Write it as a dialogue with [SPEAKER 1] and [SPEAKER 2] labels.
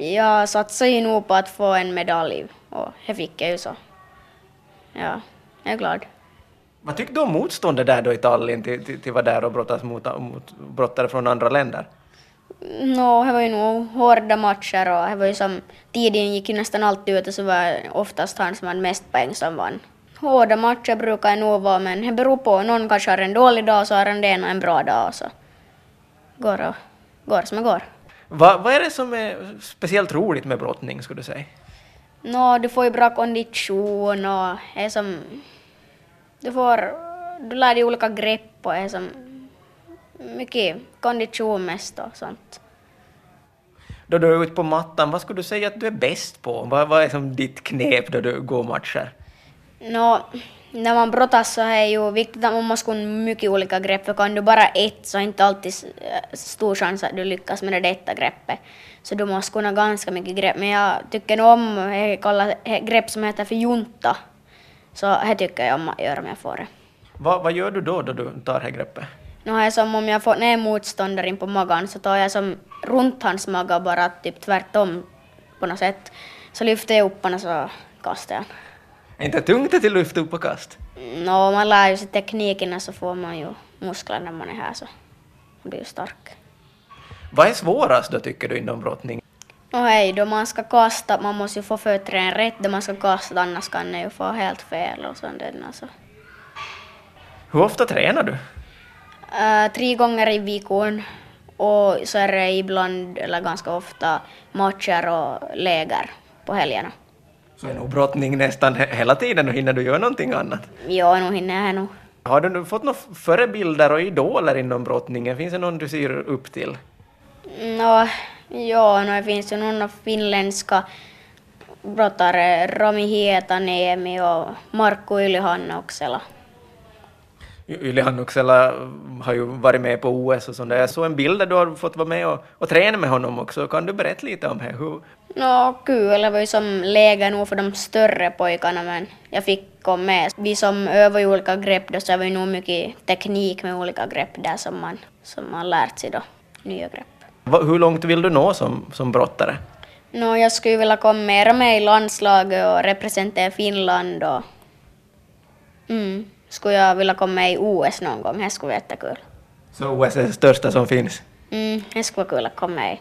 [SPEAKER 1] Jag satsade ju nog på att få en medalj och det fick jag ju så. Ja, jag är glad.
[SPEAKER 2] Vad tyckte du om motståndet där då i Tallinn till, till, till vara där och brottas mot, mot brottare från andra länder?
[SPEAKER 1] Nå, det var ju nog hårda matcher och det var ju som tiden gick ju nästan alltid ut och så var det oftast han som hade mest poäng som vann. Hårda matcher brukar det nog vara men det beror på. Någon kanske har en dålig dag så har han det en bra dag och så går och går som det går.
[SPEAKER 2] Vad, vad är det som är speciellt roligt med brottning skulle du säga?
[SPEAKER 1] Nå, du får ju bra kondition och är som... Du får... Du lär dig olika grepp och är som... Mycket kondition mest och sånt.
[SPEAKER 2] Då du är ute på mattan, vad skulle du säga att du är bäst på? Vad, vad är som ditt knep då du går matcher?
[SPEAKER 1] Nå, när man brottas så är ju viktigt att man måste kunna mycket olika grepp, för kan du bara ett så är inte alltid äh, stor chans att du lyckas med det detta greppet. Så du måste kunna ganska mycket grepp, men jag tycker nog om det grepp som heter för junta. Så det tycker jag om att göra om jag får det.
[SPEAKER 2] Vad, gör du då, då du tar det greppet?
[SPEAKER 1] Nu har jag som om jag får ner motståndaren på magen så tar jag som runt hans mage bara typ tvärtom på något sätt. Så lyfter jag upp honom så kastar jag.
[SPEAKER 2] Är inte tungt att lyfta upp och kast?
[SPEAKER 1] Nå, man lär ju sig teknikerna så får man ju muskler när man är här så man blir ju stark.
[SPEAKER 2] Vad är svårast då tycker du inom brottning?
[SPEAKER 1] Och hej, då man ska kasta, man måste ju få fötterna rätt då man ska kasta annars kan det ju få helt fel och sånt där. Alltså.
[SPEAKER 2] Hur ofta tränar du?
[SPEAKER 1] Äh, tre gånger i veckan och så är det ibland, eller ganska ofta, matcher och läger på helgerna.
[SPEAKER 2] Så är nog brottning nästan he- hela tiden och hinner du göra någonting annat?
[SPEAKER 1] Jo, nu hinner jag nog.
[SPEAKER 2] Har du fått några förebilder och idoler inom brottningen? Finns det någon du ser upp till?
[SPEAKER 1] Nå, ja, no, det finns ju några finländska brottare, Rami Hietaniemi och Markku Ylihannoksela.
[SPEAKER 2] Yli Hannuksela har ju varit med på OS och sånt där. Jag såg en bild där du har fått vara med och, och träna med honom också. Kan du berätta lite om det? Hur,
[SPEAKER 1] Nå, kul, det var ju som läge nog för de större pojkarna men jag fick komma med. Vi som övar ju olika grepp då så det ju nog mycket teknik med olika grepp där som man, som man lärt sig då, nya grepp.
[SPEAKER 2] va- hur långt vill du nå som, som brottare?
[SPEAKER 1] Nå, jag skulle vilja komma mera med i landslaget och representera Finland och... Mm. Skulle jag vilja komma med i OS någon gång, det skulle vara jättekul.
[SPEAKER 2] Så OS är det största som finns.
[SPEAKER 1] Mm, det skulle vara kul att komma med i.